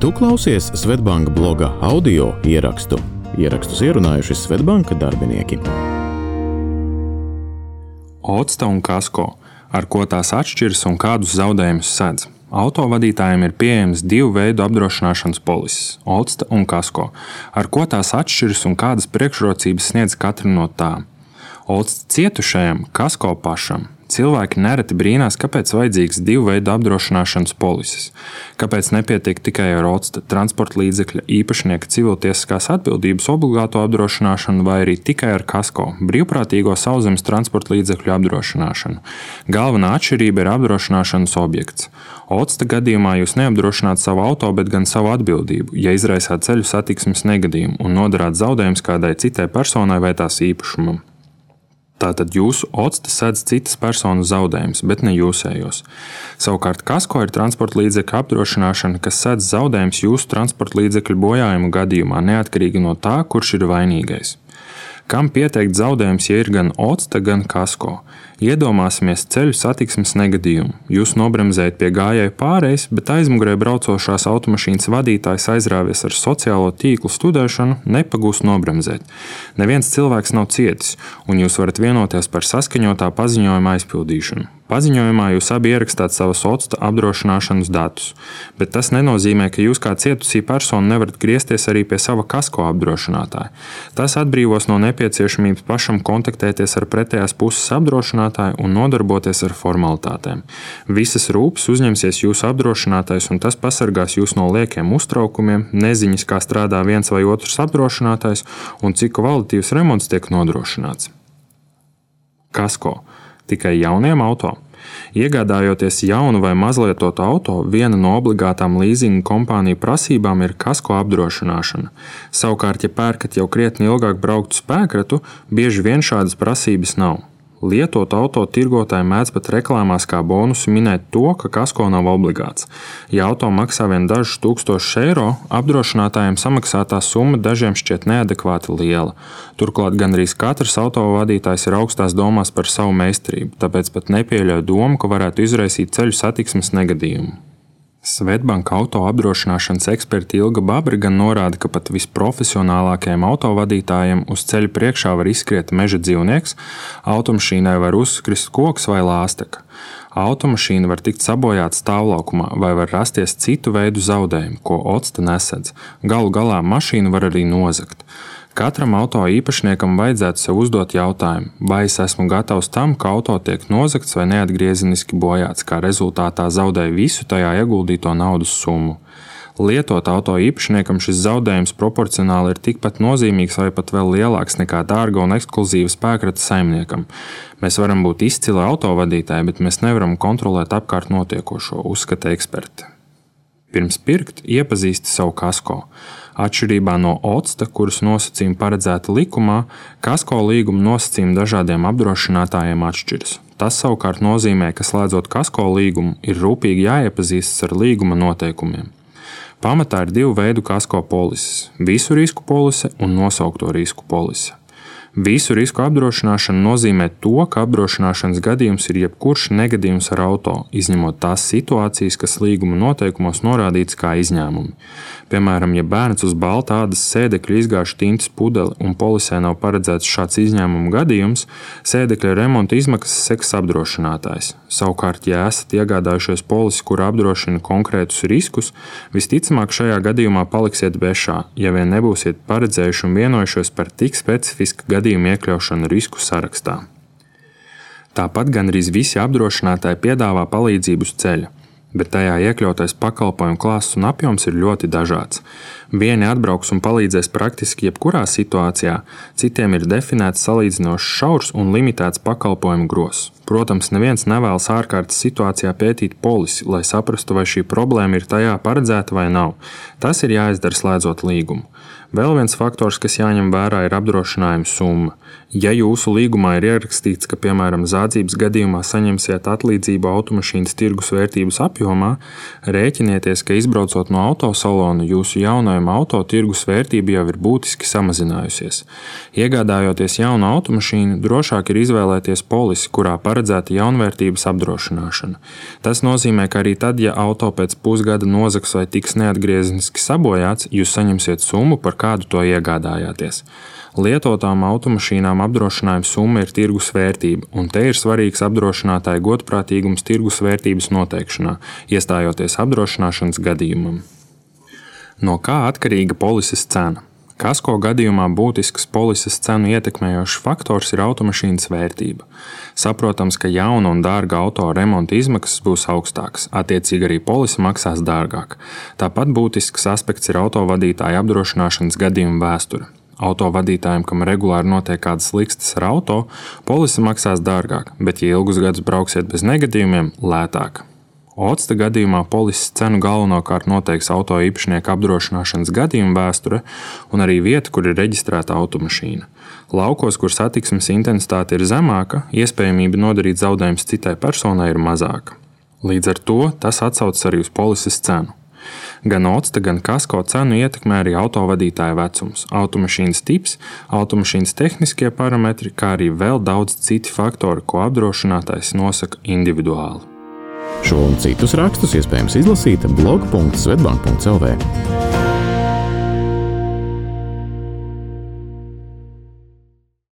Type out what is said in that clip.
Tu klausies Svetbanka bloga audio ierakstu. Ierakstus ierunājuši Svetbanka darbinieki. Otsta un kasko, ar ko tās atšķiras un kādus zaudējumus sedz. Autovadītājiem ir pieejams divu veidu apdrošināšanas polises - Olsta un Kasko, ar ko tās atšķiras un kādas priekšrocības sniedz katra no tām. Olsta cietušajam, Kasko pašam, Cilvēki nereti brīnās, kāpēc vajadzīgs divu veidu apdrošināšanas polises. Kāpēc nepietiek tikai ar OCTA transporta līdzekļa īpašnieka civiltiesiskās atbildības obligāto apdrošināšanu vai arī tikai ar kasko brīvprātīgo sauszemes transporta līdzekļu apdrošināšanu. Galvenā atšķirība ir apdrošināšanas objekts. OCTA gadījumā jūs neapdrošināt savu auto, bet gan savu atbildību, ja izraisāt ceļu satiksmes negadījumu un nodarāt zaudējumus kādai citai personai vai tās īpašumam. Tātad jūsu octa sedz citas personas zaudējumus, bet ne jūsējos. Savukārt, kasko ir transporta līdzekļu apdrošināšana, kas sedz zaudējumus jūsu transporta līdzekļu bojājumu gadījumā, neatkarīgi no tā, kurš ir vainīgais. Kam pieteikt zaudējums, ja ir gan octa, gan kasko? Iedomāsimies ceļu satiksmes negadījumu. Jūs nobremzējat pie gājēju pārējais, bet aizmugurē braucošās automašīnas vadītājs aizrāvies ar sociālo tīklu studēšanu, nepagūst nobremzēt. Neviens cilvēks nav cietis, un jūs varat vienoties par saskaņotā paziņojuma aizpildīšanu. Paziņojumā jūs abi ierakstāt savas otsta apdrošināšanas datus, bet tas nenozīmē, ka jūs kā cietusī persona nevarat griezties arī pie sava kasko apdrošinātāja. Tas atbrīvos no nepieciešamības pašam kontaktēties ar pretējās puses apdrošinātāju un nodarboties ar formalitātēm. Visas rūpes uzņemsies jūsu apdrošinātājs, un tas pasargās jūs no liekiem uztraukumiem, neziņas, kā strādā viens vai otrs apdrošinātājs un cik kvalitīvs remonts tiek nodrošināts. Kasko tikai jauniem auto. Iegādājoties jaunu vai mazlietotu auto, viena no obligātām līzinga kompāniju prasībām ir kasko apdrošināšana. Savukārt, ja pērkat jau krietni ilgāk brauktu spēkratu, bieži vien šādas prasības nav. Lietot auto tirgotāji mēdz pat reklāmās kā bonusu minēt to, ka kasko nav obligāts. Ja auto maksā vien dažus tūkstošus eiro, apdrošinātājiem samaksātā summa dažiem šķiet neadekvāti liela. Turklāt gandrīz katrs autovadītājs ir augstās domās par savu meistarību, tāpēc pat nepieļauj domu, ka varētu izraisīt ceļu satiksmes negadījumu. Svetbanka auto apdrošināšanas eksperti Ilga Babri gan norāda, ka pat visprofesionālākajiem autovadītājiem uz ceļa priekšā var izskriet meža dzīvnieks, automašīnai var uzkrist koks vai lāsteka. Automašīna var tikt sabojāta stāvlaukumā vai var rasties citu veidu zaudējumi, ko octa nesedz. Galu galā mašīnu var arī nozagt. Katram auto īpašniekam vajadzētu sev uzdot jautājumu, vai es esmu gatavs tam, ka auto tiek nozagts vai neatgriezeniski bojāts, kā rezultātā zaudēju visu tajā ieguldīto naudas summu. Lietot auto īpašniekam šis zaudējums proporcionāli ir tikpat nozīmīgs vai pat vēl lielāks nekā dārga un ekskluzīva spēkrata saimniekam. Mēs varam būt izcili autovadītāji, bet mēs nevaram kontrolēt apkārt notiekošo, uzskata eksperti. Pirms pirkt, iepazīsti savu kasko. Atšķirībā no OCTA, kuras nosacījumi paredzēti likumā, kasko līguma nosacījumi dažādiem apdrošinātājiem atšķiras. Tas savukārt nozīmē, ka slēdzot kasko līgumu, ir rūpīgi jāiepazīstas ar līguma noteikumiem. Pamatā ir divu veidu kasko polises - visu risku polise un nosaukto risku polise. Visu risku apdrošināšana nozīmē to, ka apdrošināšanas gadījums ir jebkurš negadījums ar auto, izņemot tās situācijas, kas līguma noteikumos norādītas kā izņēmumi. Piemēram, ja bērns uz balta ādas sēdekļa izgāž tintas pudeli un polisē nav paredzēts šāds izņēmuma gadījums, sēdekļa remonta izmaksas seks apdrošinātājs. Savukārt, ja esat iegādājušies polisi, kur apdrošina konkrētus riskus, visticamāk šajā gadījumā paliksiet bešā, ja vien nebūsiet paredzējuši un vienojušies par tik specifisku gadījumu gadījumu iekļaušanu risku sarakstā. Tāpat gandrīz visi apdrošinātāji piedāvā palīdzību uz ceļa bet tajā iekļautais pakalpojumu klāsts un apjoms ir ļoti dažāds. Vieni atbrauks un palīdzēs praktiski jebkurā situācijā, citiem ir definēts salīdzinoši šaurs un limitēts pakalpojumu grozs. Protams, neviens nevēlas ārkārtas situācijā pētīt polisi, lai saprastu, vai šī problēma ir tajā paredzēta vai nav. Tas ir jāizdara slēdzot līgumu. Vēl viens faktors, kas jāņem vērā, ir apdrošinājuma summa. Ja jūsu līgumā ir ierakstīts, ka, piemēram, zādzības gadījumā saņemsiet atlīdzību automašīnas tirgus vērtības apjomā, rēķinieties, ka izbraucot no autosalona jūsu izmantojama auto tirgus vērtība jau ir būtiski samazinājusies. Iegādājoties jaunu automašīnu, drošāk ir izvēlēties polisi, kurā paredzēta jaunvērtības apdrošināšana. Tas nozīmē, ka arī tad, ja auto pēc pusgada nozags vai tiks neatgriezniski sabojāts, jūs saņemsiet summu, par kādu to iegādājāties. Lietotām automašīnām apdrošinājuma summa ir tirgus vērtība, un te ir svarīgs apdrošinātāja godprātīgums tirgus vērtības noteikšanā, iestājoties apdrošināšanas gadījumam. No kā atkarīga polises cena? Kasko gadījumā būtisks polises cenu ietekmējošs faktors ir automašīnas vērtība. Saprotams, ka jauna un dārga auto remonta izmaksas būs augstākas, attiecīgi arī polise maksās dārgāk. Tāpat būtisks aspekts ir autovadītāja apdrošināšanas gadījuma vēsture. Autovadītājiem, kam regulāri notiek kādas likstas ar auto, polise maksās dārgāk, bet, ja ilgus gadus brauksiet bez negadījumiem, lētāk. Otsta gadījumā polises cenu galvenokārt noteiks auto īpašnieka apdrošināšanas gadījuma vēsture un arī vieta, kur ir reģistrēta automašīna. Laukos, kur satiksmes intensitāte ir zemāka, iespējamība nodarīt zaudējumus citai personai ir mazāka. Līdz ar to tas atsaucas arī uz polises cenu. Gan OCTA, gan kasko cenu ietekmē arī autovadītāja vecums, automašīnas tips, automašīnas tehniskie parametri, kā arī vēl daudz citi faktori, ko apdrošinātājs nosaka individuāli. Šo un citus rakstus iespējams izlasīt blog.svetbank.cl.